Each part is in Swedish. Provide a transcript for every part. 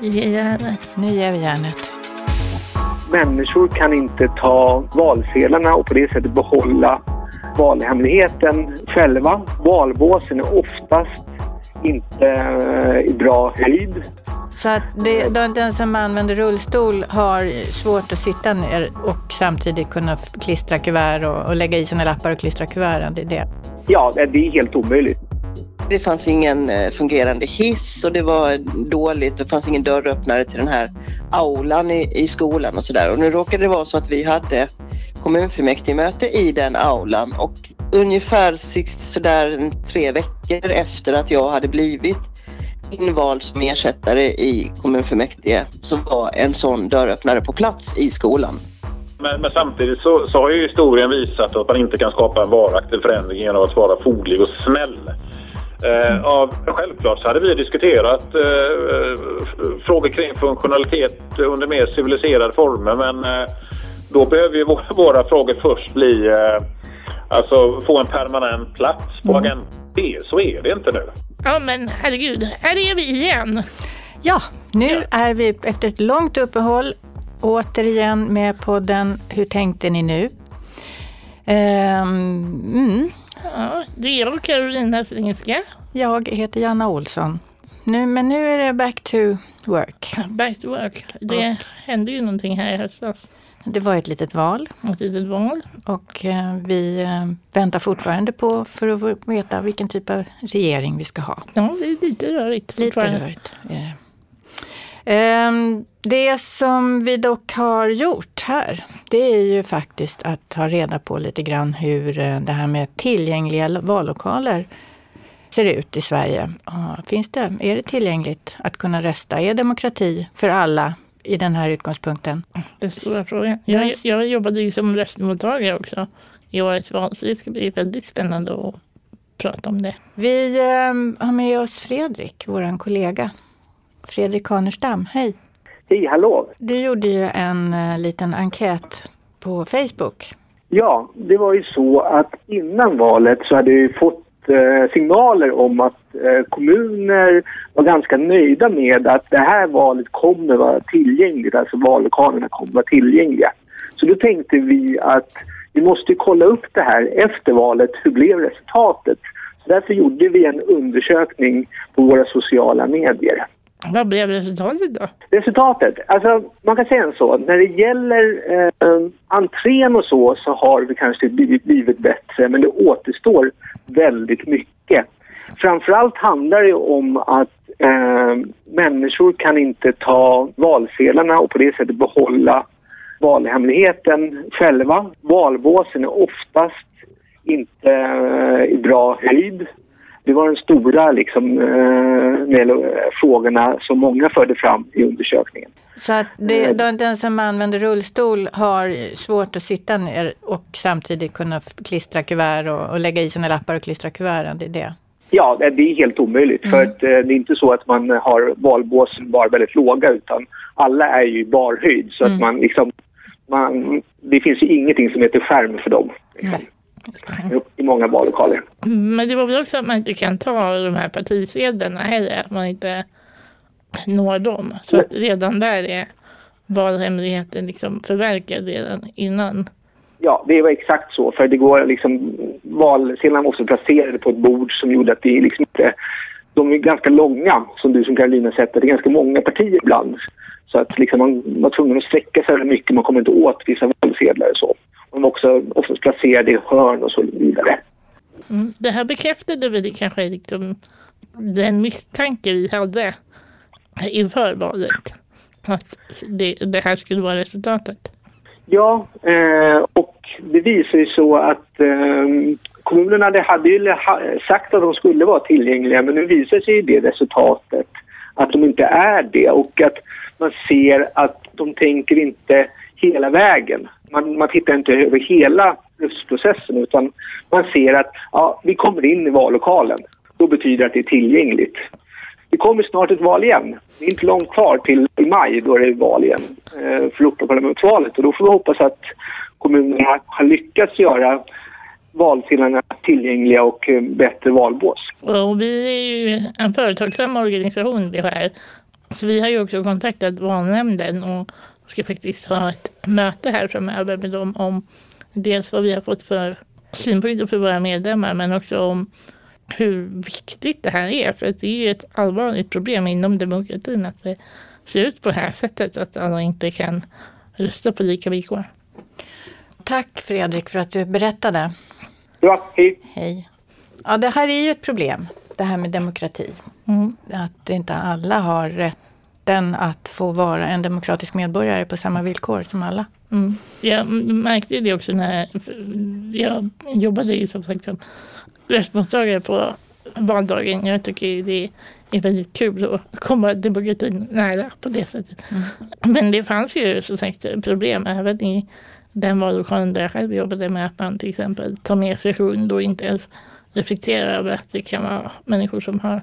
ge järnet. Nu ger vi järnet. Människor kan inte ta valsedlarna och på det sättet behålla valhemligheten själva. Valbåsen är oftast inte eh, i bra höjd. Så att det, den som använder rullstol har svårt att sitta ner och samtidigt kunna klistra kuvert och, och lägga i sina lappar och klistra kuverten. Det är det. Ja, det är helt omöjligt. Det fanns ingen eh, fungerande hiss och det var dåligt. Det fanns ingen dörröppnare till den här aulan i, i skolan och sådär. Och nu råkade det vara så att vi hade kommunfullmäktigemöte i den aulan och ungefär sådär tre veckor efter att jag hade blivit invald som ersättare i kommunfullmäktige så var en sån dörröppnare på plats i skolan. Men, men samtidigt så, så, har ju historien visat att man inte kan skapa en varaktig förändring genom att vara foglig och snäll. Eh, ja, självklart så hade vi diskuterat eh, frågor kring funktionalitet under mer civiliserade former men eh, då behöver ju våra, våra frågor först bli eh, alltså få en permanent plats på mm. agendan. Så är det inte nu. Ja men herregud, här är vi igen. Ja, nu ja. är vi efter ett långt uppehåll återigen med podden Hur tänkte ni nu? Um, mm. Ja, det är jag Carolina Sringska. Jag heter Janna Olsson. Nu, men nu är det back to work. Back to work. Det och. hände ju någonting här i höstas. Det var ett litet val. Ett litet val. Och eh, vi eh, väntar fortfarande på för att veta vilken typ av regering vi ska ha. Ja, det är lite rörigt Lite rörigt är det. Um, det som vi dock har gjort här, det är ju faktiskt att ta reda på lite grann hur eh, det här med tillgängliga vallokaler ser ut i Sverige. Finns det, är det tillgängligt att kunna rösta? Är demokrati för alla i den här utgångspunkten? Den stora frågan. Jag, jag jobbade ju som röstmottagare också i årets val, så det ska bli väldigt spännande att prata om det. Vi eh, har med oss Fredrik, vår kollega. Fredrik Hanerstam, hej! Hej, hallå! Du gjorde ju en uh, liten enkät på Facebook. Ja, det var ju så att innan valet så hade vi fått eh, signaler om att eh, kommuner var ganska nöjda med att det här valet kommer vara tillgängligt, alltså vallokalerna kommer vara tillgängliga. Så då tänkte vi att vi måste kolla upp det här efter valet. Hur blev resultatet? Så därför gjorde vi en undersökning på våra sociala medier. Vad blev resultatet då? Resultatet? Alltså man kan säga så. När det gäller eh, entrén och så, så har vi kanske typ blivit, blivit bättre men det återstår väldigt mycket. Framförallt handlar det om att eh, människor kan inte ta valsedlarna och på det sättet behålla valhemligheten själva. Valbåsen är oftast inte eh, i bra höjd. Det var de stora liksom, eh, frågorna som många förde fram i undersökningen. Så att det, eh. den som använder rullstol har svårt att sitta ner och samtidigt kunna klistra kuvert och, och lägga i sina lappar och klistra kuverten, det är det? Ja, det är helt omöjligt. Mm. För att, eh, det är inte så att man har valbås bara väldigt låga utan alla är ju i barhöjd. Så mm. att man liksom, man, det finns ju ingenting som heter skärm för dem. I många vallokaler. Men det var väl också att man inte kan ta de här partisedlarna heller, att man inte når dem. Så att redan där är valhemligheten liksom förverkad redan innan. Ja, det var exakt så. För det går liksom, valsedlarna var också placerade på ett bord som gjorde att det liksom inte... De är ganska långa, som du som Karolina sett. Det är ganska många partier ibland. Så att liksom man var tvungen att sträcka sig väldigt mycket. Man kommer inte åt vissa valsedlar och så. De var också oftast placerade i hörn och så vidare. Mm. Det här bekräftade väl kanske liksom den misstanke vi hade inför valet. Att det, det här skulle vara resultatet. Ja, eh, och det visar ju så att eh, kommunerna hade ju sagt att de skulle vara tillgängliga men nu visar sig det resultatet att de inte är det och att man ser att de tänker inte hela vägen. Man, man tittar inte över hela röstprocessen utan man ser att ja, vi kommer in i vallokalen. Då betyder det att det är tillgängligt. Det kommer snart ett val igen. Det är inte långt kvar till i maj då är det val igen eh, för Europaparlamentsvalet och då får vi hoppas att kommunerna har lyckats göra valsedlarna tillgängliga och eh, bättre valbås. Och vi är ju en företagsam organisation det här Så vi har ju också kontaktat valnämnden och ska faktiskt ha ett möte här framöver med dem om dels vad vi har fått för synpunkter för våra medlemmar men också om hur viktigt det här är. För det är ju ett allvarligt problem inom demokratin att det ser ut på det här sättet att alla inte kan rösta på lika villkor. Tack Fredrik för att du berättade. Ja, hej. Hej. Ja, det här är ju ett problem, det här med demokrati. Mm. Att inte alla har rätten att få vara en demokratisk medborgare på samma villkor som alla. Mm. Jag märkte det också när jag jobbade ju som sagt som röstmottagare på valdagen. Jag tycker det är väldigt kul att komma demokratin nära på det sättet. Mm. Men det fanns ju som sagt problem även i den vallokalen där jag själv jobbade med att man till exempel tar med sig hund och inte ens reflekterar över att det kan vara människor som har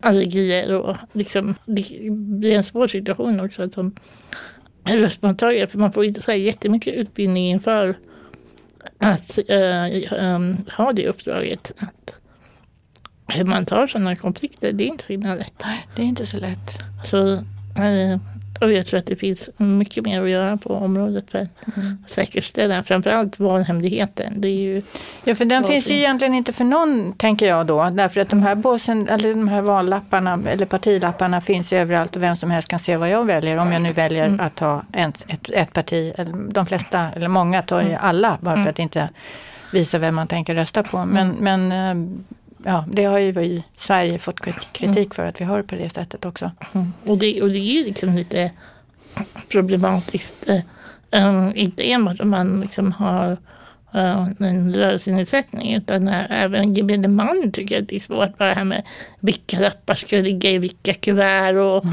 allergier och liksom det blir en svår situation också som röstmottagare för man får inte så här jättemycket utbildning inför att uh, um, ha det uppdraget. Att hur man tar sådana konflikter, det är inte så himla lätt. Nej, det är inte så lätt. Så, uh, och jag tror att det finns mycket mer att göra på området för att Mm. säkerställa framförallt valhemligheten. Det är ju, Ja, för den finns ju egentligen inte för någon, tänker jag då. Därför att de här, båsen, eller de här vallapparna, eller partilapparna finns ju överallt och vem som helst kan se vad jag väljer. Om jag nu väljer Mm. att ha en, ett, ett parti, eller de flesta, eller många tar ju alla, bara för Mm. att inte visa vem man tänker rösta på. Men, men eh, ja, det har ju vi i Sverige fått krit- kritik för att vi har på det sättet också. och, det, och det är ju liksom lite problematiskt. Um, inte enbart om man liksom har en rörelsenedsättning utan även gemene man tycker att det är svårt bara det här med vilka lappar ska ligga i vilka kuvert och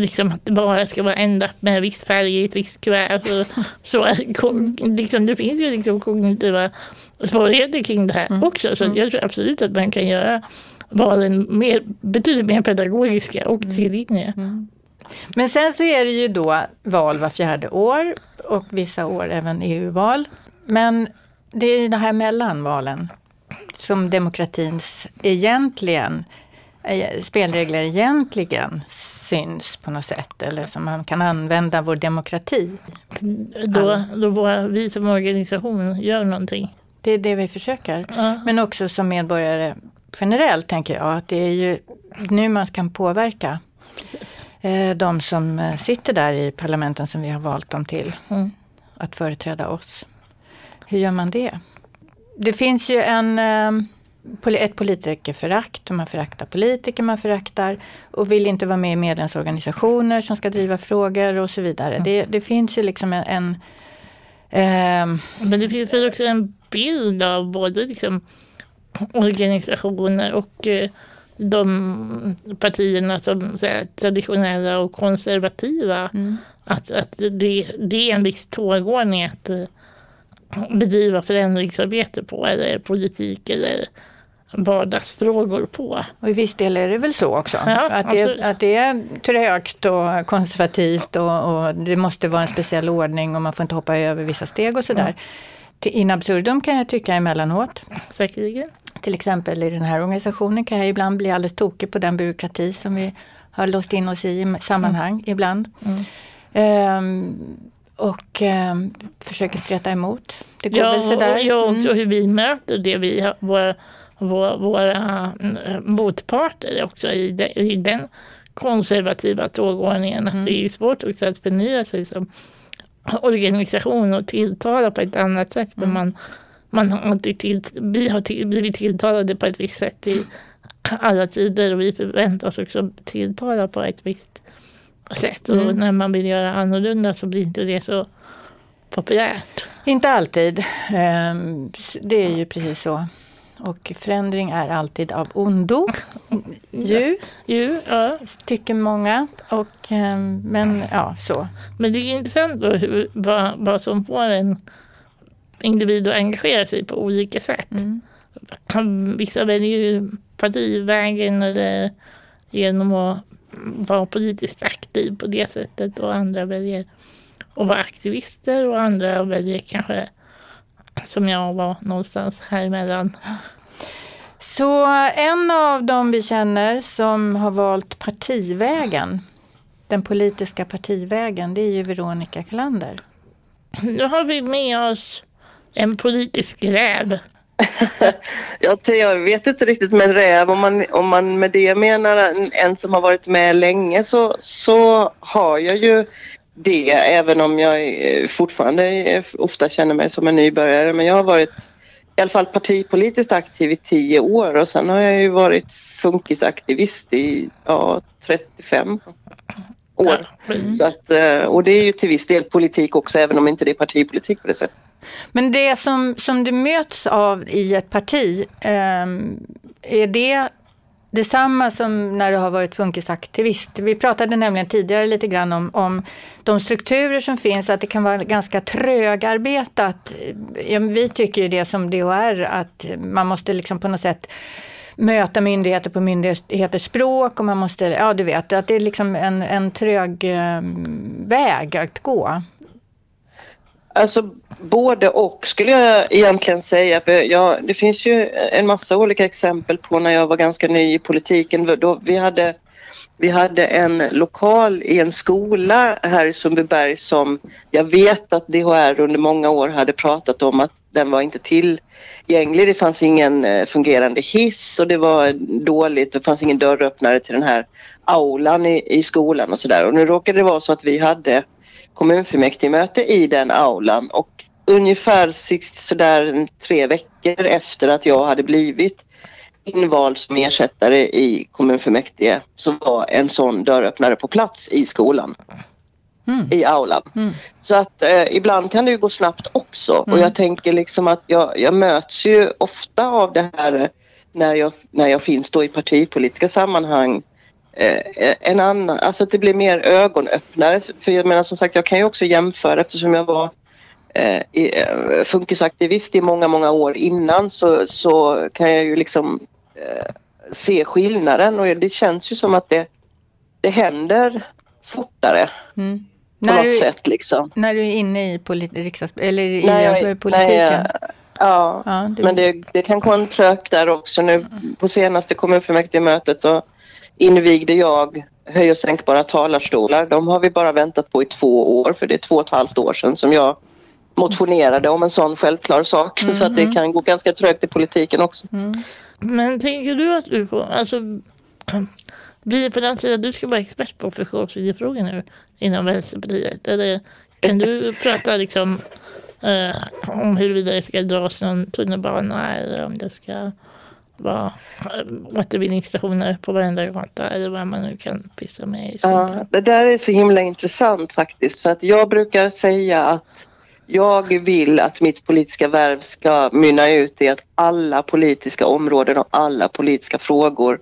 liksom att det bara ska vara en lapp med viss färg i ett visst kuvert. Så, så liksom, det finns ju liksom kognitiva svårigheter kring det här också så jag tror absolut att man kan göra valen mer, betydligt mer pedagogiska och tillgängliga. Men sen så är det ju då val var fjärde år och vissa år även EU-val. Men det är det här mellanvalen som demokratins egentligen, eh, spelregler egentligen syns på något sätt eller som man kan använda vår demokrati. Då, då våra, vi som organisation gör någonting. Det är det vi försöker. Ja. Men också som medborgare generellt tänker jag att det är ju nu man kan påverka eh, de som eh, sitter där i parlamenten som vi har valt dem till Mm. att företräda oss. Hur gör man det? Det finns ju en, eh, poli- ett politikerförakt man föraktar politiker, man föraktar och vill inte vara med i medlemsorganisationer som ska driva frågor och så vidare. Det, det finns ju liksom en, en ehm, Men det finns väl också en bild av både liksom organisationer och eh, de partierna som här, traditionella och konservativa. Mm. Att, att det, det är en viss tågordning att eh, bedriva förändringsarbete på eller politik eller vardagsfrågor på. Och i viss del är det väl så också. Ja, att, det, att det är trögt och konservativt och, och det måste vara en speciell ordning och man får inte hoppa över vissa steg och sådär. Till in absurdum kan jag tycka emellanåt. Säkerligen. Till exempel i den här organisationen kan jag ibland bli alldeles tokig på den byråkrati som vi har låst in oss i i sammanhang ibland. Mm. Ehm, och ehm, försöker streta emot. Det går Ja, väl sådär. och, ja, Mm. hur vi möter det vi våra, våra, våra mm, motparter också i, de, i den konservativa tågordningen. Mm. Det är ju svårt också att förnya sig som organisation och tilltala på ett annat sätt. Men Mm. man, man har till, vi har till, blivit tilltalade på ett visst sätt i alla tider och vi förväntas också tilltala på ett visst sätt. Och Mm. när man vill göra annorlunda så blir inte det så populärt. Inte alltid. Ehm, Det är ju precis så. Och förändring är alltid av ondo. Ju, Jo, ja. tycker många. Och, ehm, men ja, så. Men det är intressant då hur, vad, vad som får en individ att engagera sig på olika sätt. Mm. Vissa väljer ju partivägen eller genom att vara politiskt aktiv på det sättet och andra väljer att vara aktivister och andra väljer kanske som jag var någonstans här emellan. Så en av dem vi känner som har valt partivägen den politiska partivägen, det är ju Veronica Kalander. Nu har vi med oss en politisk räv. jag, vet inte riktigt med räv, om man, om man med det menar en, en som har varit med länge så, så har jag ju det även om jag fortfarande ofta känner mig som en nybörjare. Men jag har varit i alla fall partipolitiskt aktiv i tio år och sen har jag ju varit funkisaktivist i ja, 35 år. Mm. Så att, eh, och det är ju till viss del politik också även om inte det är partipolitik på det sättet. Men det som, som du möts av i ett parti, eh, är det detsamma som när du har varit funkisaktivist? Vi pratade nämligen tidigare lite grann om, om de strukturer som finns, att det kan vara ganska trögarbetat. Vi tycker ju det som DHR, att man måste liksom på något sätt möta myndigheter på myndigheters språk och man måste, ja du vet, att det är liksom en, en trög ehm, väg att gå. Alltså både och skulle jag egentligen säga. Ja, det finns ju en massa olika exempel på när jag var ganska ny i politiken. Då vi, hade, vi hade en lokal i en skola här i Sundbyberg som jag vet att DHR under många år hade pratat om att den var inte tillgänglig. Det fanns ingen eh, fungerande hiss och det var dåligt. Det fanns ingen dörröppnare till den här aulan i, i skolan och sådär. Och nu råkade det vara så att vi hade kommunfullmäktigemöte i den aulan och ungefär sådär tre veckor efter att jag hade blivit invald som ersättare i kommunfullmäktige så var en sån dörröppnare på plats i skolan. Mm. i aulan. Mm. Så att eh, ibland kan det ju gå snabbt också mm. och jag tänker liksom att jag, jag möts ju ofta av det här när jag, när jag finns då i partipolitiska sammanhang en annan, alltså att det blir mer ögonöppnare. För jag menar som sagt jag kan ju också jämföra eftersom jag var eh, eh, funkisaktivist i många, många år innan så, så kan jag ju liksom eh, se skillnaden och det känns ju som att det, det händer fortare. Mm. På när något du, sätt liksom. När du är inne i, polit, riksdags, eller i jag, politiken? Jag, ja, ja du... men det, det kan gå en trögt där också. Nu på senaste kommunfullmäktigemötet och invigde jag höj och sänkbara talarstolar. De har vi bara väntat på i två år för det är två och ett halvt år sedan som jag motionerade om en sån självklar sak. Mm. Så att det mm. kan gå ganska trögt i politiken också. Mm. Men tänker du att du får, alltså blir på den sidan du ska vara expert på funktionshinderfrågor nu inom Vänsterpartiet? Eller kan du prata liksom eh, om huruvida det ska dras någon tunnelbana eller om det ska vara återvinningsstationer på varenda gata eller vad man nu kan pyssla med. ja, det där är så himla intressant faktiskt för att jag brukar säga att jag vill att mitt politiska värv ska mynna ut i att alla politiska områden och alla politiska frågor,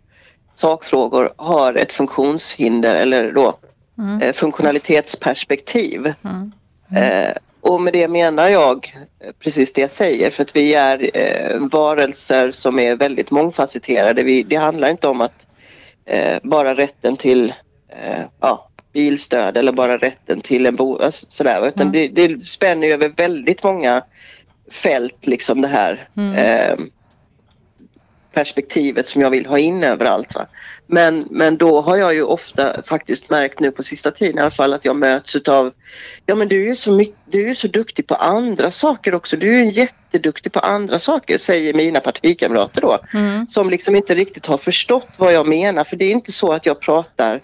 sakfrågor har ett funktionshinder eller då mm. eh, funktionalitetsperspektiv. Mm. Mm. Och med det menar jag precis det jag säger för att vi är eh, varelser som är väldigt mångfacetterade. Vi, det handlar inte om att eh, bara rätten till eh, ja, bilstöd eller bara rätten till en bostad alltså, sådär utan mm. det, det spänner över väldigt många fält liksom det här mm. eh, perspektivet som jag vill ha in överallt. Va? Men, men då har jag ju ofta faktiskt märkt nu på sista tiden i alla fall att jag möts utav Ja men du är ju så, mycket, du är så duktig på andra saker också. Du är jätteduktig på andra saker säger mina partikamrater då. Mm. Som liksom inte riktigt har förstått vad jag menar för det är inte så att jag pratar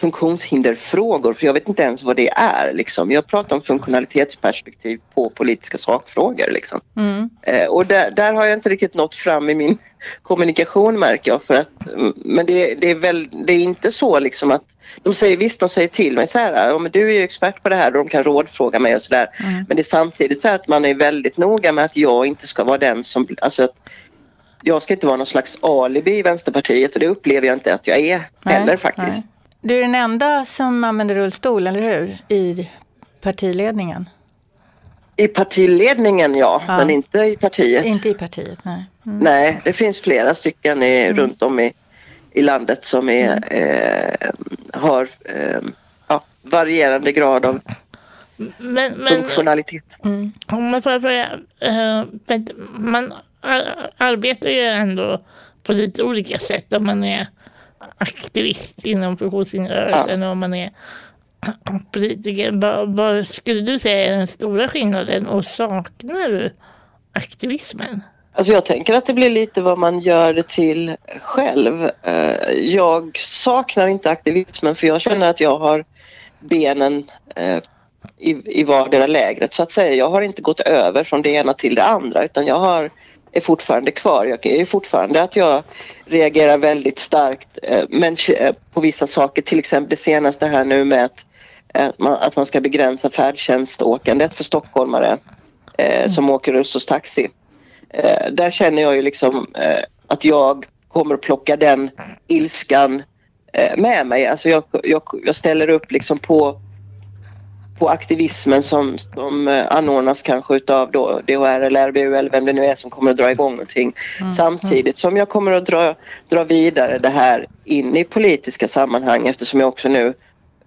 funktionshinderfrågor för jag vet inte ens vad det är. Liksom. Jag pratar om funktionalitetsperspektiv på politiska sakfrågor. Liksom. Mm. Eh, och där, där, har jag inte riktigt nått fram i min kommunikation märker jag. För att, mm, men det, det är väl, det är inte så liksom att de säger visst, de säger till mig så här, ja, men du är ju expert på det här och de kan rådfråga mig och sådär. Mm. Men det är samtidigt så att man är väldigt noga med att jag inte ska vara den som, alltså att jag ska inte vara någon slags alibi i Vänsterpartiet och det upplever jag inte att jag är nej, heller faktiskt. Nej. Du är den enda som använder rullstol, eller hur? I partiledningen? I partiledningen ja, ja. men inte i partiet. Inte i partiet, nej. Mm. Nej, det finns flera stycken i, mm. runt om i, i landet som är, mm. eh, har eh, ja, varierande grad av men, men, funktionalitet. Mm. Man, får säga, eh, man arbetar ju ändå på lite olika sätt om man är aktivist inom funktionshindersrörelsen och om man är politiker. Vad, vad skulle du säga är den stora skillnaden och saknar du aktivismen? Alltså jag tänker att det blir lite vad man gör det till själv. Eh, jag saknar inte aktivismen för jag känner att jag har benen eh, i, i vardera lägret så att säga. Jag har inte gått över från det ena till det andra utan jag har, är fortfarande kvar. Jag är fortfarande att jag reagerar väldigt starkt eh, men på vissa saker, till exempel det senaste här nu med att, att, man, att man ska begränsa färdtjänståkandet för stockholmare eh, som åker hos taxi. Eh, där känner jag ju liksom eh, att jag kommer att plocka den ilskan eh, med mig. Alltså jag, jag, jag, ställer upp liksom på, på aktivismen som, som eh, anordnas kanske utav då DHR eller RBU eller vem det nu är som kommer att dra igång någonting. Mm. Samtidigt som jag kommer att dra, dra vidare det här in i politiska sammanhang eftersom jag också nu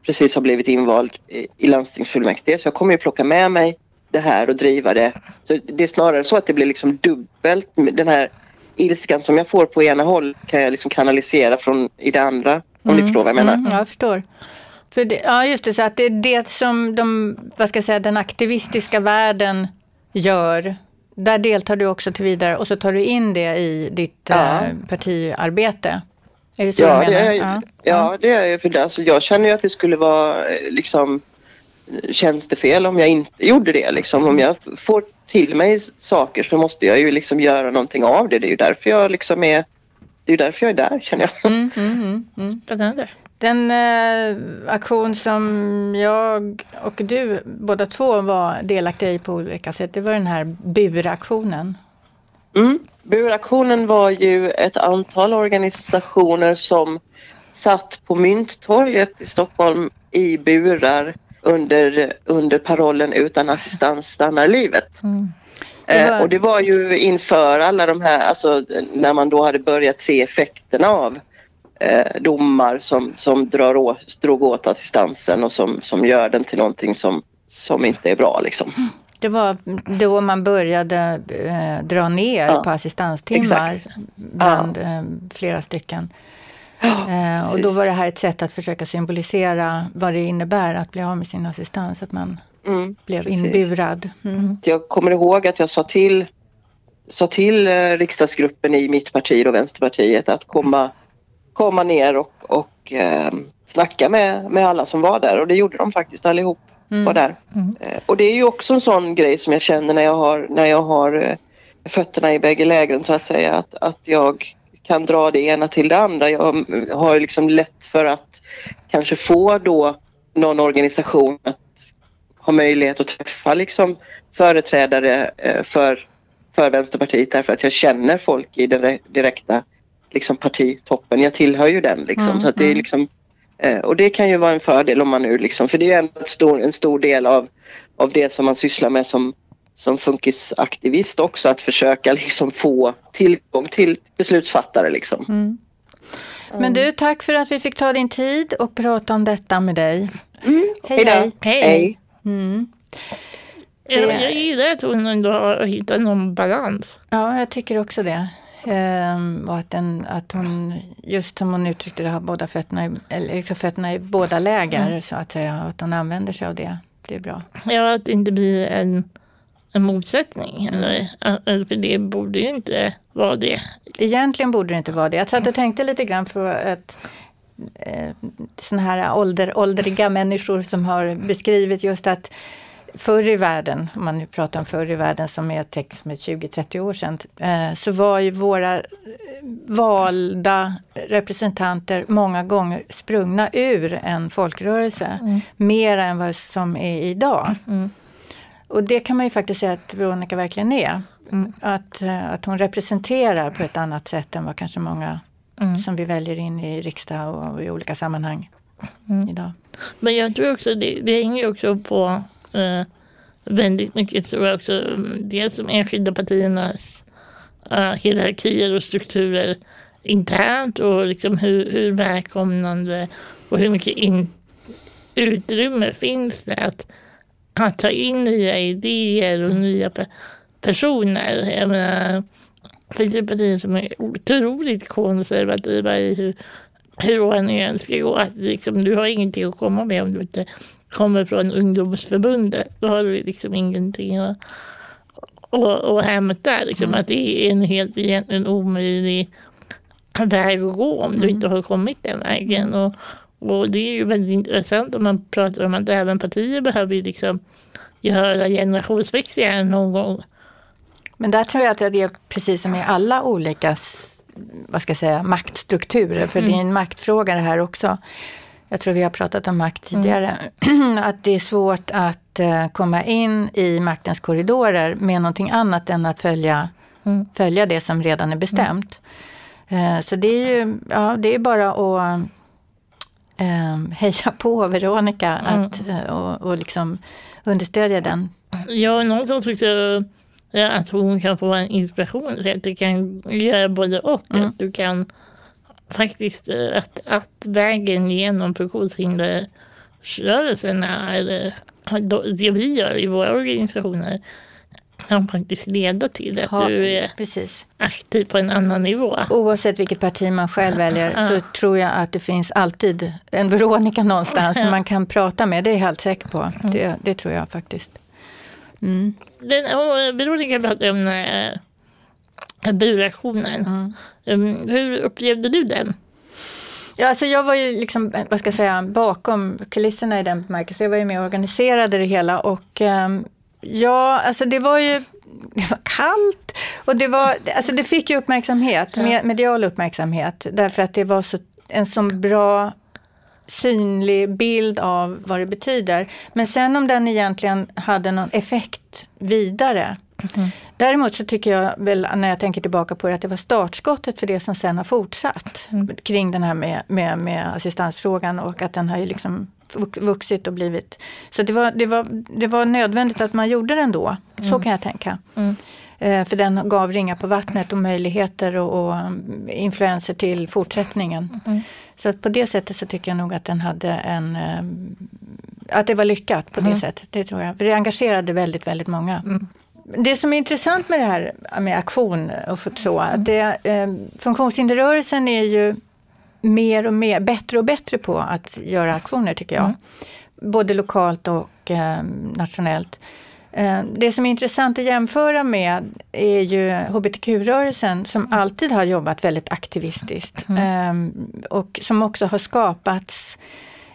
precis har blivit invald i, i landstingsfullmäktige. Så jag kommer ju plocka med mig det här och driva det. Så det är snarare så att det blir liksom dubbelt. Den här ilskan som jag får på ena håll kan jag liksom kanalisera från i det andra. Om mm, ni förstår vad jag menar. Mm, jag förstår. För det, ja, just det, så att det är det som de, vad ska jag säga, den aktivistiska världen gör. Där deltar du också till vidare och så tar du in det i ditt ja. eh, partiarbete. Är det så ja, du menar? Det är, ja. ja, det är ju för det. Alltså, jag känner ju att det skulle vara eh, liksom tjänstefel om jag inte gjorde det. Liksom. Om jag får till mig saker så måste jag ju liksom göra någonting av det. Det är ju därför jag liksom är, det är därför jag är där känner jag. Mm, mm, mm, mm. Spännande. Den eh, aktion som jag och du båda två var delaktiga i på olika sätt, det var den här buraktionen. Mm. Buraktionen var ju ett antal organisationer som satt på Mynttorget i Stockholm i burar under, under parollen utan assistans stannar livet. Mm. Eh, var... och det var ju inför alla de här, alltså när man då hade börjat se effekterna av eh, domar som, som drar åt, drog åt assistansen och som, som gör den till någonting som, som inte är bra. Liksom. Det var då man började eh, dra ner ja, på assistanstimmar bland ja. eh, flera stycken. Eh, och då var det här ett sätt att försöka symbolisera vad det innebär att bli av med sin assistans, att man mm, blev inburad. Mm. Jag kommer ihåg att jag sa till, sa till eh, riksdagsgruppen i mitt parti och Vänsterpartiet att komma, komma ner och, och eh, snacka med, med alla som var där och det gjorde de faktiskt allihop. Mm. Var där. Mm. Eh, och det är ju också en sån grej som jag känner när jag har, när jag har eh, fötterna i bägge lägren så att säga. Att, att jag kan dra det ena till det andra. Jag har liksom lätt för att kanske få då någon organisation att ha möjlighet att träffa liksom företrädare eh, för, för Vänsterpartiet därför att jag känner folk i den direkta liksom partitoppen. Jag tillhör ju den liksom. Mm, så att det är mm. liksom, eh, och det kan ju vara en fördel om man nu liksom, för det är en stor, en stor del av, av det som man sysslar med som som funkisaktivist också att försöka liksom få tillgång till beslutsfattare. Liksom. Mm. Men du, tack för att vi fick ta din tid och prata om detta med dig. Mm. Hej, hej. hej. Mm. Jag, gillar att hon ändå har hittat någon balans. Ja, jag tycker också det. Ehm, och att, den, att hon, just som hon uttryckte det, har båda fötterna, i, liksom fötterna i båda läger mm. så att säga. Att hon använder sig av det. Det är bra. Ja, att det inte blir en en motsättning. Eller, för det borde ju inte vara det. Egentligen borde det inte vara det. Jag satt och tänkte lite grann för att eh, sådana här ålder, åldriga människor som har beskrivit just att förr i världen, om man nu pratar om förr i världen som är text med 20-30 år sedan, eh, så var ju våra valda representanter många gånger sprungna ur en folkrörelse. Mm. Mer än vad som är idag. Mm. Och det kan man ju faktiskt säga att Veronica verkligen är. Mm. Att, eh, att hon representerar på ett annat sätt än vad kanske många mm. som vi väljer in i riksdag och i olika sammanhang mm. idag. Men jag tror också det, det hänger också på eh, väldigt mycket tror jag också, dels de enskilda partiernas eh, hierarkier och strukturer internt och liksom hur, hur välkomnande och hur mycket in, utrymme finns det att att ta in nya idéer och nya pe personer. Jag menar, det finns ju partier som är otroligt konservativa i hur hur ordningen ska gå. Att liksom, du har ingenting att komma med om du inte kommer från ungdomsförbundet. Då har du liksom ingenting att och, och hämta. Liksom, mm. Att det är en helt egentligen omöjlig väg att gå om du mm. inte har kommit den vägen. Och, och det är ju väldigt intressant om man pratar om att även partier behöver liksom göra generationsväxlingar någon gång. Men där tror jag att det är precis som i alla olika vad ska jag säga, maktstrukturer, för mm. det är en maktfråga det här också. Jag tror vi har pratat om makt tidigare. Mm. att det är svårt att uh, komma in i maktens korridorer med någonting annat än att följa, mm. följa det som redan är bestämt. Uh, så det är ju ja, det är bara att uh, heja på Veronica mm. att, och, och liksom understödja den. Ja, någon som tyckte att hon kan få en inspiration. Att du kan göra både och. Mm. Att du kan faktiskt eh, att, att vägen genom funktionshindersrörelsen är det vi gör i våra organisationer kan faktiskt leda till att ja, du är precis. aktiv på en annan nivå. Oavsett vilket parti man själv väljer ja. så tror jag att det finns alltid en Veronica någonstans som man kan prata med. Det är jag helt säker på. Mm. Det, det, tror jag faktiskt. Mm. Den, Veronica pratade om äh, buraktionen. Mm. Um, hur upplevde du den? Ja, alltså jag var ju liksom, vad ska jag säga, bakom kulisserna i den bemärkelsen. Jag var ju med och organiserade det hela och um, ja, alltså det var ju det var kallt och det var, alltså det fick ju uppmärksamhet, ja. medial uppmärksamhet, därför att det var så, en så bra synlig bild av vad det betyder. Men sen om den egentligen hade någon effekt vidare, Mm. Däremot så tycker jag väl när jag tänker tillbaka på det att det var startskottet för det som sen har fortsatt mm. kring den här med, med, med assistansfrågan och att den har ju liksom vuxit och blivit... Så det var, det var, det var nödvändigt att man gjorde den då, mm. så kan jag tänka. Mm. Eh, för den gav ringar på vattnet och möjligheter och, och mm, influenser till fortsättningen. Mm. Så att på det sättet så tycker jag nog att den hade en... Eh, att det var lyckat på det sättet, det tror jag. För det engagerade väldigt, väldigt många det som är intressant med det här med aktion och så, att det, eh, funktionshinderrörelsen är ju mer och mer, bättre och bättre på att göra aktioner tycker jag. Mm. Både lokalt och eh, nationellt. Eh, det som är intressant att jämföra med är ju hbtq-rörelsen som mm. alltid har jobbat väldigt aktivistiskt. Mm. Eh, och som också har skapats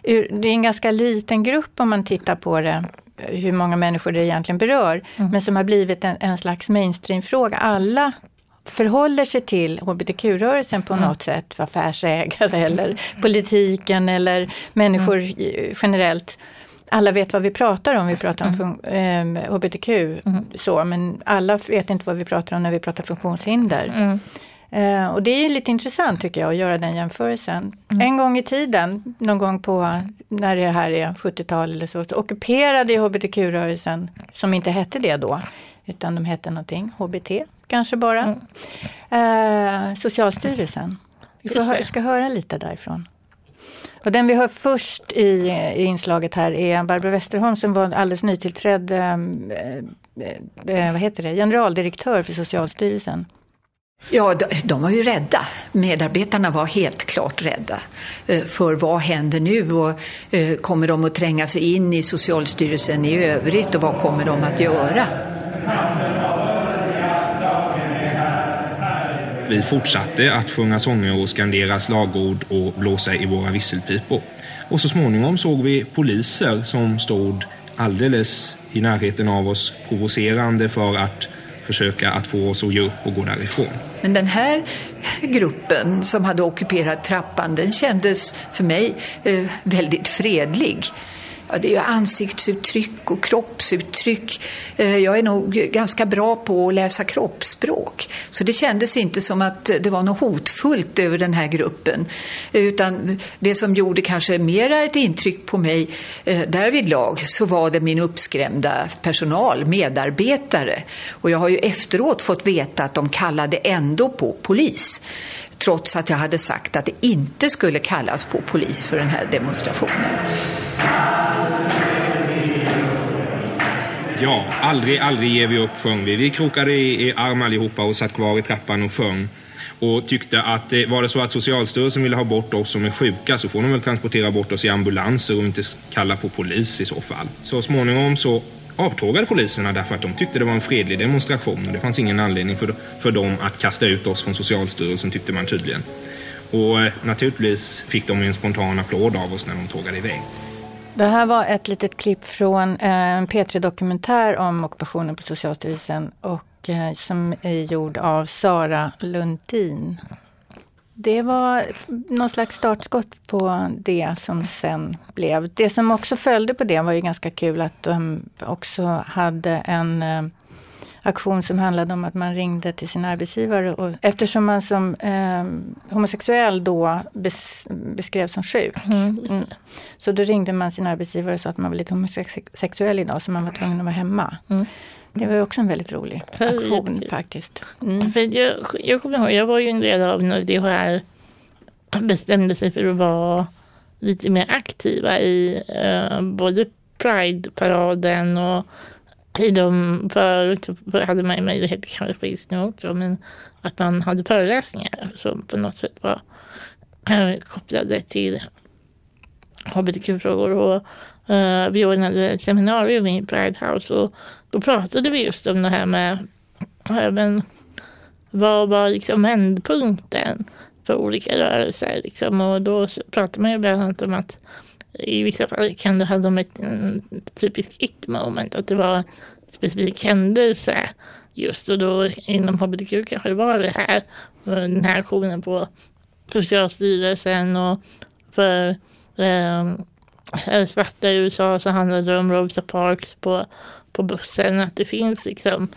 det är en ganska liten grupp om man tittar på det hur många människor det egentligen berör, mm. men som har blivit en, en slags mainstreamfråga. Alla förhåller sig till hbtq-rörelsen på mm. något sätt, affärsägare eller politiken eller människor mm. generellt. Alla vet vad vi pratar om, vi pratar om mm. eh, hbtq, mm. så, men alla vet inte vad vi pratar om när vi pratar funktionshinder. Eh, och det är lite intressant tycker jag att göra den jämförelsen. Mm. En gång i tiden, någon gång på, när det här är 70-tal eller så, så ockuperade hbtq-rörelsen, som inte hette det då, utan de hette någonting, HBT kanske bara, mm. eh, Socialstyrelsen. Vi får hö ska höra lite därifrån. Och den vi hör först i, i inslaget här är Barbro Westerholm som var alldeles nytillträdd eh, eh, eh vad heter det? generaldirektör för Socialstyrelsen. Ja, de, de var ju rädda. Medarbetarna var helt klart rädda. Eh, för vad händer nu och eh, kommer de att tränga sig in i Socialstyrelsen i övrigt och vad kommer de att göra? Vi fortsatte att sjunga sånger och skandera slagord och blåsa i våra visselpipor. Och så småningom såg vi poliser som stod alldeles i närheten av oss provocerande för att försöka att få oss att ge upp och gå därifrån. Men den här gruppen som hade ockuperat trappan den kändes för mig eh, väldigt fredlig. Ja, det är ju ansiktsuttryck och kroppsuttryck. Eh, jag är nog ganska bra på att läsa kroppsspråk. Så det kändes inte som att det var något hotfullt över den här gruppen. Utan det som gjorde kanske mera ett intryck på mig därvid därvidlag så var det min uppskrämda personal, medarbetare. Och jag har ju efteråt fått veta att de kallade ändå på polis trots att jag hade sagt att det inte skulle kallas på polis för den här demonstrationen. Ja, aldrig, aldrig ger vi upp sjöng vi. Vi krokade i, i arm allihopa och satt kvar i trappan och sjöng. och tyckte att eh, var det så att Socialstyrelsen ville ha bort oss som är sjuka så får de väl transportera bort oss i ambulanser och inte kalla på polis i så fall. Så småningom så avtågade poliserna därför att de tyckte det var en fredlig demonstration och det fanns ingen anledning för, för dem att kasta ut oss från Socialstyrelsen tyckte man tydligen. Och eh, naturligtvis fick de en spontan applåd av oss när de tågade iväg. Det här var ett litet klipp från eh, en P3-dokumentär om ockupationen på Socialstyrelsen och eh, som är gjord av Sara Lundin. Det var någon slags startskott på det som sen blev. Det som också följde på det var ju ganska kul att de också hade en eh, aktion som handlade om att man ringde till sin arbetsgivare. Och eftersom man som eh, homosexuell då bes, beskrevs som sjuk. Mm. Mm. Så då ringde man sin arbetsgivare och sa att man var lite homosexuell idag så man var tvungen att vara hemma. Mm. Det var också en väldigt rolig aktion faktiskt. Mm. För jag, jag kommer ihåg, jag var ju en del av när DHR bestämde sig för att vara lite mer aktiva i eh, både Pride-paraden och tid om förut typ, hade man ju möjlighet, kanske finns nu också, men att man hade föreläsningar som på något sätt var eh, kopplade till hbtq-frågor. Och, uh, vi ordnade ett seminarium i Pride House och då pratade vi just om det här med eh, även vad var liksom vändpunkten för olika rörelser. Liksom. Och då pratade man ju bland annat om att i vissa fall kan det handla om ett mm, typiskt it moment, att det var en specifik händelse just och då inom hbtq kanske det var det här, den här aktionen på Socialstyrelsen och för ehm, eh, svarta i USA så handlade det om Rosa Parks på, på bussen, att det finns liksom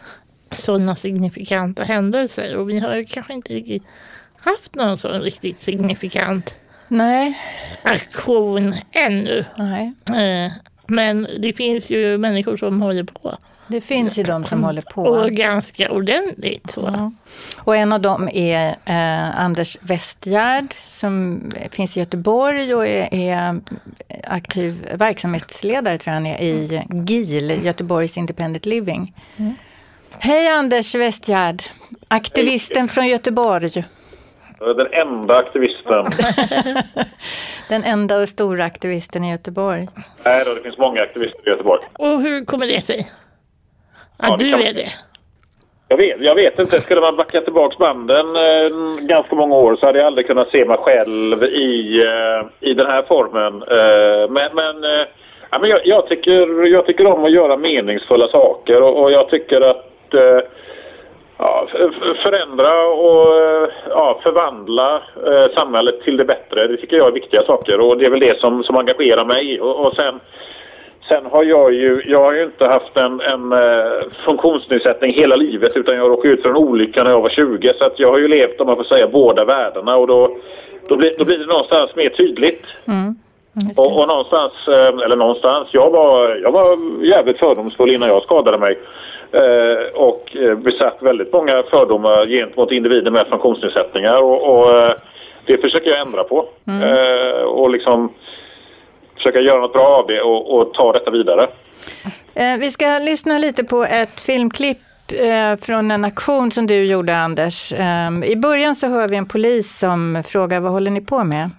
sådana signifikanta händelser. Och vi har kanske inte riktigt haft någon sån riktigt signifikant Nej. aktion ännu. Nej. Eh, men det finns ju människor som håller på. Det finns ju de som håller på. Och ganska ordentligt. Så. Och en av dem är eh, Anders Westgärd som finns i Göteborg och är, är aktiv verksamhetsledare tror jag han är, i GIL, Göteborgs Independent Living. Mm. Hej Anders Westgärd, aktivisten från Göteborg. Den enda aktivisten. Den enda och stora aktivisten i Göteborg. Nej då, det finns många aktivister i Göteborg. Och hur kommer det sig? Att ja, du är det? Jag vet, jag vet inte. Skulle man backa tillbaka banden eh, ganska många år så hade jag aldrig kunnat se mig själv i, eh, i den här formen. Eh, men men, eh, ja, men jag, jag, tycker, jag tycker om att göra meningsfulla saker och, och jag tycker att eh, ja, förändra och eh, ja, förvandla eh, samhället till det bättre. Det tycker jag är viktiga saker och det är väl det som, som engagerar mig. Och, och sen, sen har jag ju, jag har ju inte haft en, en uh, funktionsnedsättning hela livet utan jag råkade ut för en olycka när jag var 20 så att jag har ju levt, om man får säga, båda världarna och då, då, blir, då blir det någonstans mer tydligt. Mm. Och, och, någonstans, eller någonstans, jag var, jag var jävligt fördomsfull innan jag skadade mig. Eh, och eh, besatt väldigt många fördomar gentemot individer med funktionsnedsättningar. Och, och eh, det försöker jag ändra på. Mm. och liksom försöka göra något bra av det och, och ta detta vidare. Vi ska lyssna lite på ett filmklipp från en aktion som du gjorde, Anders. I början så hör vi en polis som frågar vad håller ni på med?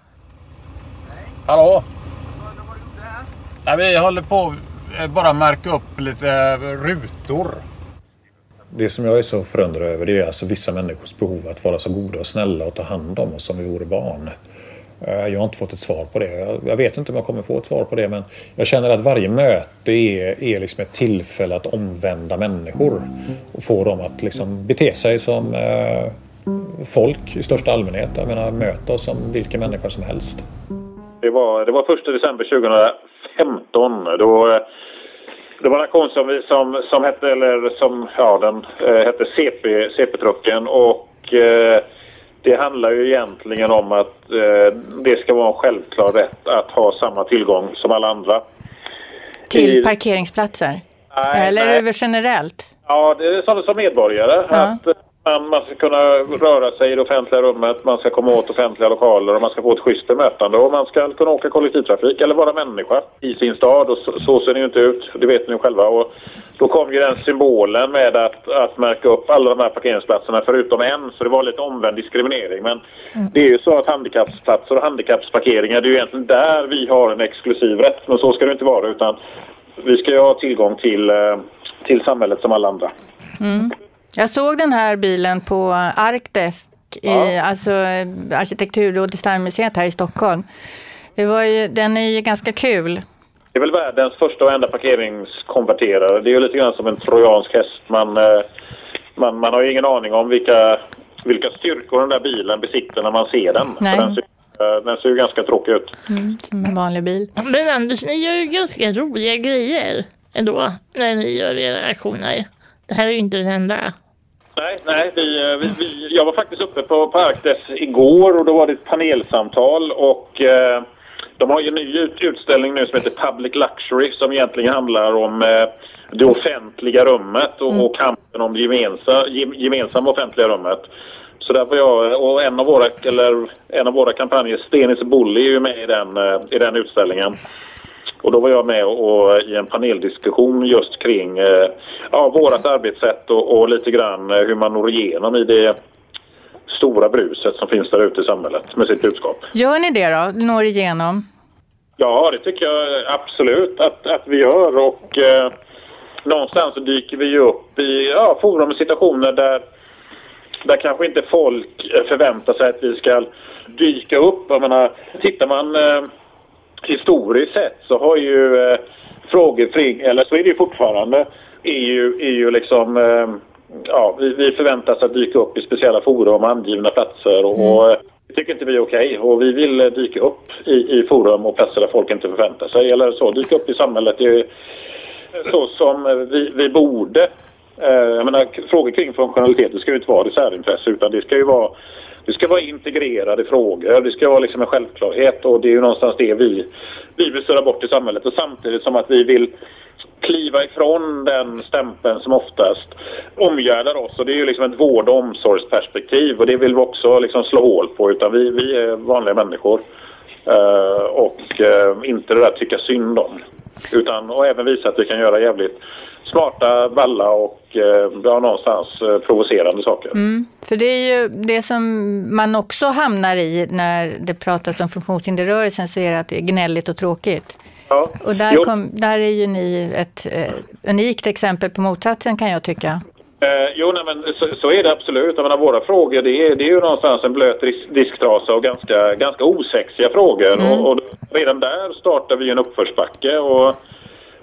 Hallå? Nej, vi håller på bara märka upp lite eh, rutor. Det som jag är så förundrad över det är alltså vissa människors behov att vara så goda och snälla och ta hand om oss som vi vore barn. Eh, jag har inte fått ett svar på det. Jag vet inte om jag kommer få ett svar på det men jag känner att varje möte är, är liksom ett tillfälle att omvända människor och få dem att liksom bete sig som eh, folk i största allmänhet. Jag menar möta oss som vilken människa som helst. Det var, det var 1 december 2015. Då det var en aktion som, som, som hette, eller som, ja den eh, hette CP, CP-trucken och eh, det handlar ju egentligen om att eh, det ska vara en självklar rätt att ha samma tillgång som alla andra. Till I, parkeringsplatser? Nej, eller nej. över generellt? Ja, det är som, som medborgare. Ja. Att, man, ska kunna röra sig i det offentliga rummet, man ska komma åt offentliga lokaler och man ska få ett schysst bemötande och man ska kunna åka kollektivtrafik eller vara människa i sin stad och så, så ser det ju inte ut, det vet ni själva. Och då kom ju den symbolen med att, att märka upp alla de här parkeringsplatserna förutom en, så det var lite omvänd diskriminering. Men det är ju så att handikappsplatser och handikappsparkeringar, det är ju egentligen där vi har en exklusiv rätt, men så ska det inte vara utan vi ska ju ha tillgång till, eh, till samhället som alla andra. Mm. Jag såg den här bilen på Arkdesk, ja. i, alltså arkitektur och designmuseet här i Stockholm. Det var ju, den är ju ganska kul. Det är väl världens första och enda parkeringskonverterare. Det är ju lite grann som en trojansk häst. Man, eh, man, man har ju ingen aning om vilka, vilka styrkor den där bilen besitter när man ser den. Nej. Den ser, eh, den ser ju ganska tråkig ut. Mm, som en vanlig bil. Men Anders, ni gör ju ganska roliga grejer ändå när ni gör era aktioner. Det här är ju inte den enda. Nej, nej vi, eh, vi, vi, jag var faktiskt uppe på, på Arkdes igår och då var det ett panelsamtal och eh, de har ju en ny utställning nu som heter Public Luxury som egentligen handlar om eh, det offentliga rummet och, mm. och kampen om det gemensamma, gemensamma offentliga rummet. Så där var jag, och en av våra, eller en av våra kampanjer, Stenis Bully, är ju med i den, eh, i den utställningen. Och då var jag med och, i en paneldiskussion just kring eh, ja, vårat arbetssätt och, och lite grann eh, hur man når igenom i det stora bruset som finns där ute i samhället med sitt budskap. Gör ni det då? Når igenom? Ja, det tycker jag absolut att, att vi gör och eh, någonstans så dyker vi upp i ja, forum och situationer där, där kanske inte folk förväntar sig att vi ska dyka upp. Jag menar, tittar man eh, historiskt sett så har ju eh, frågor kring, eller så är det ju fortfarande, är ju, är ju liksom eh, ja, vi, vi förväntas att dyka upp i speciella forum, angivna platser och, mm. och det tycker inte vi är okej okay. och vi vill dyka upp i, i forum och platser där folk inte förväntar sig eller så, dyka upp i samhället i, så som vi, vi borde. Eh, jag menar, frågor kring funktionalitet, det ska ju inte vara ett särintresse utan det ska ju vara det ska vara integrerade frågor, det ska vara liksom en självklarhet och det är ju någonstans det vi, vi vill störa bort i samhället och samtidigt som att vi vill kliva ifrån den stämpeln som oftast omgärdar oss. Och det är ju liksom ett vård och omsorgsperspektiv och det vill vi också liksom slå hål på utan vi, vi är vanliga människor. Uh, och uh, inte det där tycka synd om. Utan, och även visa att vi kan göra jävligt smarta, balla och eh, ja, någonstans eh, provocerande saker. Mm, för det är ju det som man också hamnar i när det pratas om funktionshinderrörelsen så är det att det är gnälligt och tråkigt. Ja. Och där, kom, där är ju ni ett eh, unikt exempel på motsatsen kan jag tycka. Eh, jo, nej, men så, så, är det absolut. Jag menar, våra frågor det är, det är ju någonstans en blöt disktrasa och ganska, ganska osexiga frågor. Mm. Och, och, redan där startar vi en uppförsbacke. Och,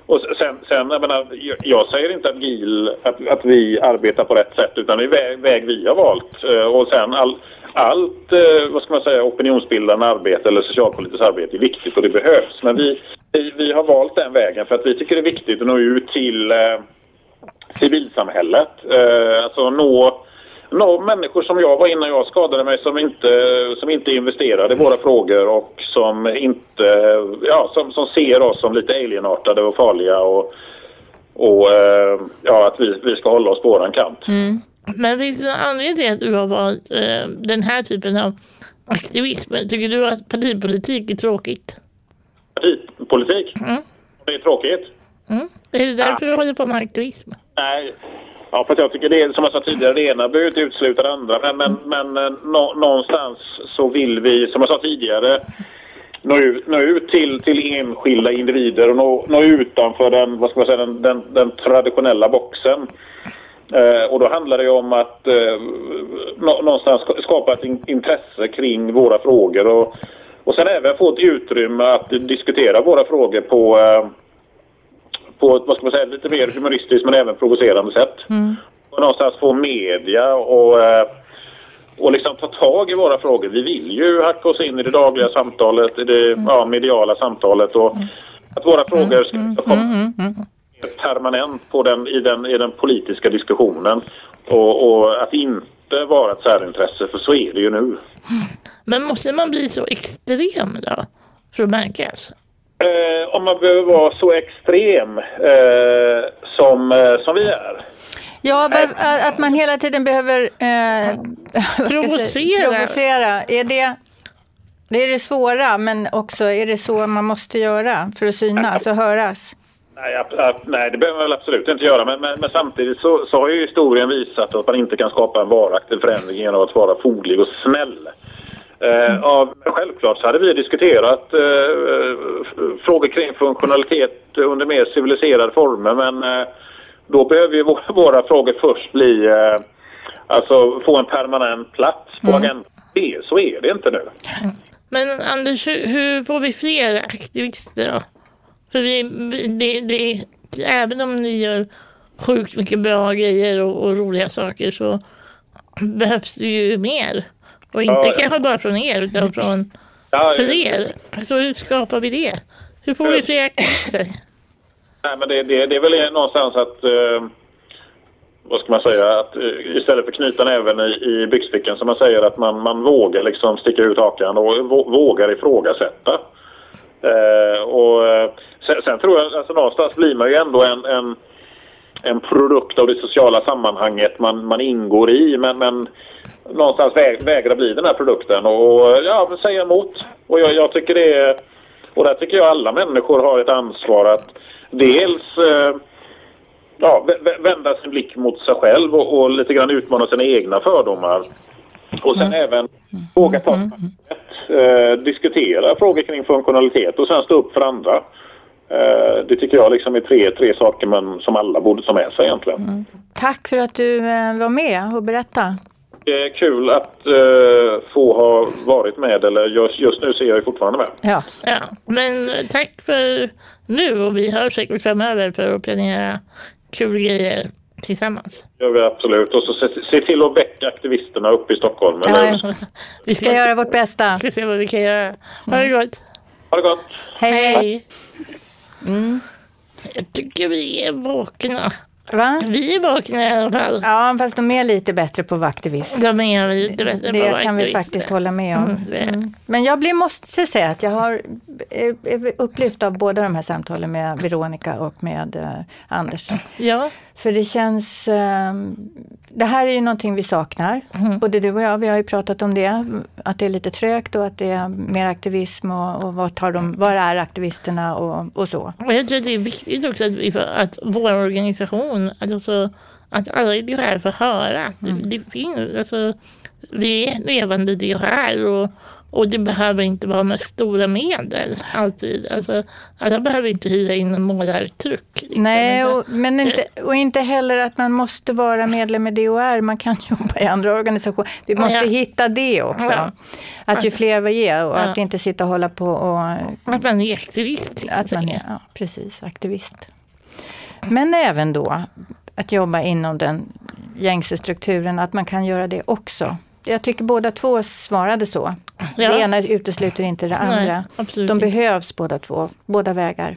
och sen, sen jag, menar, jag säger inte att GIL, att, att vi arbetar på rätt sätt utan det är väg, väg vi har valt. Eh, och sen all, allt, eh, vad ska man säga, opinionsbildande arbete eller socialpolitiskt arbete är viktigt och det behövs. Men vi, vi, vi har valt den vägen för att vi tycker det är viktigt att nå ut till eh, civilsamhället. Eh, alltså nå, nå människor som jag var innan jag skadade mig som inte, som inte investerade i våra frågor och som inte, ja, som, som ser oss som lite alienartade och farliga och, och eh, ja, att vi, vi ska hålla oss på våran kant. Mm. Men finns det någon anledning till att du har valt eh, den här typen av aktivism? Tycker du att partipolitik är tråkigt? Partipolitik? Mm. Det är tråkigt. Mm. Är det därför ja. du håller på med aktivism? Nej, ja, för jag tycker det är som jag sa tidigare, det ena behöver inte utesluta det andra. Men, men, men eh, nå, någonstans så vill vi, som jag sa tidigare, nå ut, nå ut till, till enskilda individer och nå, nå utanför den, vad ska man säga, den, den, den traditionella boxen. Eh, och då handlar det om att eh, någonstans skapa ett in, intresse kring våra frågor och, och sen även få ett utrymme att diskutera våra frågor på eh, på ett vad ska man säga, lite mer humoristiskt men även provocerande sätt. Mm. Och någonstans få media och, eh, och liksom ta tag i våra frågor. Vi vill ju hacka oss in i det dagliga samtalet, i det mm. ja, mediala samtalet och mm. att våra frågor ska mm. komma mm. permanent på den, i, den, i den politiska diskussionen och, och att inte vara ett särintresse, för så är det ju nu. Men måste man bli så extrem då för att märkas? Eh, om man behöver vara så extrem eh, som, eh, som vi är. Ja, att man hela tiden behöver eh, Provocera. provocera. Är det, det är det svåra, men också är det så man måste göra för att synas och höras? Nej, ab- ab- nej, det behöver man väl absolut inte göra. Men, men, men samtidigt så, så har ju historien visat att man inte kan skapa en varaktig förändring genom att vara foglig och snäll. Eh, av, självklart så hade vi diskuterat eh, frågor kring funktionalitet under mer civiliserade former men eh, då behöver ju våra, våra frågor först bli eh, alltså få en permanent plats på agendan. Det- Så är det inte nu. Men Anders, hur, hur får vi fler aktivister då? För vi, vi- det, det, även om ni gör sjukt mycket bra grejer och, och roliga saker så behövs det ju mer. Och inte Ja, kanske bara från er utan från Ja, fler. Så hur skapar vi det? Hur får vi fler aktivister? Nej, men det, det, det är väl någonstans att... Eh, vad ska man säga? Att, eh, istället för knyta näven i, i byxfickan som man säger att man, man vågar liksom sticka ut hakan och vå- vågar ifrågasätta. Eh, och, eh, sen, sen tror jag alltså någonstans blir man ju ändå en, en, en produkt av det sociala sammanhanget man, man ingår i. Men, men någonstans väg, vägra bli den här produkten och ja, säga emot. Och jag, jag tycker det är... Och där tycker jag alla människor har ett ansvar att dels eh, ja, vä- vä- vända sin blick mot sig själv och, och lite grann utmana sina egna fördomar. Och sen även våga ta eh, diskutera frågor kring funktionalitet och sen stå upp för andra. Eh, det tycker jag liksom är tre, tre saker man, som alla borde ta med sig egentligen. Tack för att du eh, var med och berättade. Det är kul att eh, få ha varit med, eller just, just nu ser jag ju fortfarande med. Ja. Ja, men tack för nu och vi hörs säkert framöver för att planera kul grejer tillsammans. Det gör vi absolut. Och så se, se till att väcka aktivisterna uppe i Stockholm. Ja, Eller? Vi ska göra vårt bästa. ska se vad vi kan göra. Ha det gott. Ha det gott. Hej, hej. Hej. Jag tycker vi är vakna. Va? Vi är vakna i alla fall. Ja, fast de är lite bättre på vaktivist. De är lite bättre på Det kan vi faktiskt hålla med om. Mm, det Mm. Men jag blir, måste säga att jag har eh, är upplyft av båda de här samtalen med Veronica och med eh, Anders. Ja, För det känns... Eh, det här är ju någonting vi saknar. Mm. Både du och jag, vi har ju pratat om det. Att det är lite trögt och att det är mer aktivism och, och vad, tar de, vad är aktivisterna och, och så. och jag tror att det är viktigt också att, vi att vår organisation, alltså, att alla DHR får höra att det, det finns, alltså, vi är levande DHR och, och det behöver inte vara med stora medel alltid. Alltså, alla behöver inte hyra in en målartruck. liksom. Nej, och, men inte, och inte heller att man måste vara medlem i DHR. Man kan jobba i andra organisationer. Vi måste Ja. hitta det också. Ja. Att ju fler vi är och Ja. att inte sitta och hålla på och... Att man är aktivist. Att man är, ja, precis, aktivist. Men även då att jobba inom den gängse strukturen, att man kan göra det också. Jag tycker båda två svarade så. Ja. Det ena utesluter inte det andra. Nej, De behövs båda två, båda vägar.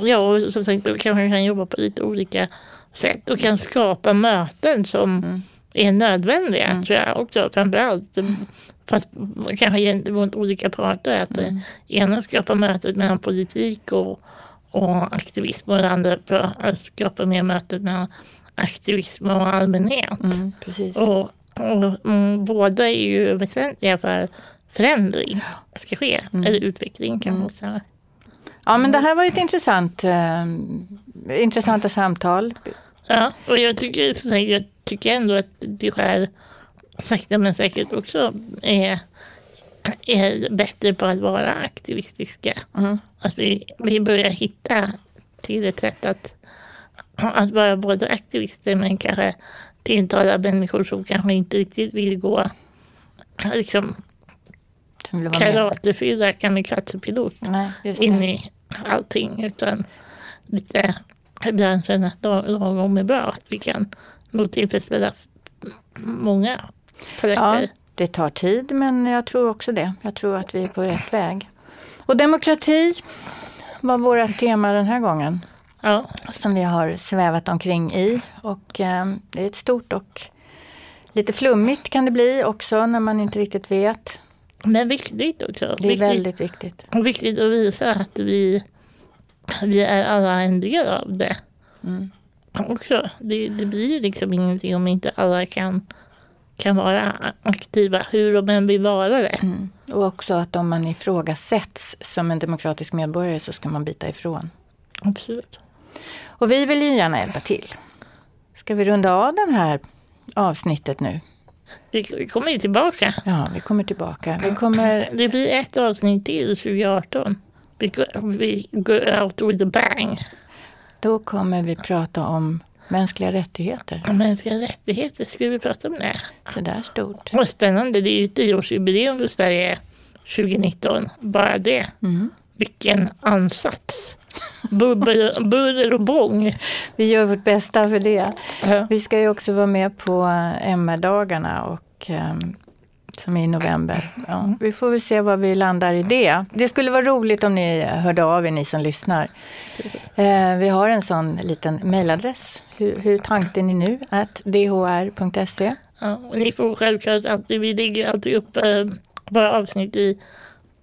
Ja, och som sagt, då kanske man kan jobba på lite olika sätt och kan skapa möten som Mm. är nödvändiga, tror jag också. Framförallt, fast kanske gentemot olika parter. Att Mm. ena skapar mötet mellan politik och, och aktivism och det andra för att skapa mer mötet mellan aktivism och allmänhet. Mm, precis. Och, och mm, båda är ju väsentliga för förändring ska ske, Mm. eller utveckling kan man säga. Ja, men det här var ett intressant, eh, intressanta samtal. Ja, och jag tycker, här, jag tycker ändå att det skär sakta men säkert också är, är bättre på att vara aktivistiska. Mm. Att vi, vi börjar hitta till ett sätt att, att vara både aktivister men kanske tilltala människor som kanske inte riktigt vill gå liksom karatefylla kamikazepilot in i allting utan lite ibland känna att lag- lagom är bra. Att vi kan nog tillfredsställa många Ja, paletter. det tar tid, men jag tror också det. Jag tror att vi är på rätt väg. Och demokrati var vårt tema den här gången. Ja. som vi har svävat omkring i. Och eh, det är ett stort och lite flummigt kan det bli också när man inte riktigt vet. Men viktigt också. Det är viktigt, väldigt viktigt. och viktigt att visa att vi, vi är alla en del av det. Mm. också. Det, det blir liksom ingenting om inte alla kan, kan vara aktiva, hur de än vill vara det. Mm. Och också att om man ifrågasätts som en demokratisk medborgare så ska man bita ifrån. Absolut. Och vi vill ju gärna hjälpa till. Ska vi runda av det här avsnittet nu? Vi kommer ju tillbaka. Ja, vi kommer tillbaka. Vi kommer... Det blir ett avsnitt till 2018. Vi går, vi går out with a bang. Då kommer vi prata om mänskliga rättigheter. Mänskliga rättigheter, ska vi prata om det? Så där stort. Vad spännande, det är ju tioårsjubileum för Sverige 2019. Bara det. Mm. Vilken ansats. Buller, buller och bång. Vi gör vårt bästa för det. Ja. Vi ska ju också vara med på MR-dagarna och um, som är i november. Ja, vi får väl se var vi landar i det. Det skulle vara roligt om ni hörde av er, ni som lyssnar. Eh, vi har en sån liten mejladress. Hur, hur tänkte ni nu? Att dhr.se. Ja, ni får självklart alltid, vi lägger alltid upp eh, våra avsnitt i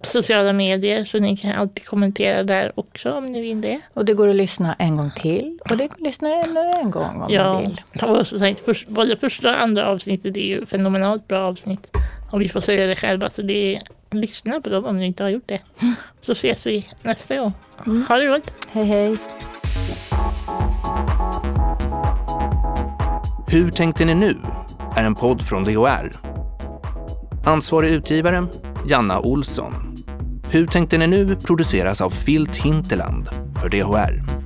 sociala medier så ni kan alltid kommentera där också om ni vill det. Och det går att lyssna en gång till och det går att lyssna ännu en gång om Ja, man vill. och som sagt, först, både första och andra avsnittet är ju fenomenalt bra avsnitt. Om vi får säga det själva. Så det är, lyssna på dem om ni inte har gjort det. Så ses vi nästa gång. Ha det gott! Hej hej! Hur tänkte ni nu? är en podd från DHR. Ansvarig utgivare Janna Olsson. Hur tänkte ni nu produceras av Filt Hinterland för DHR.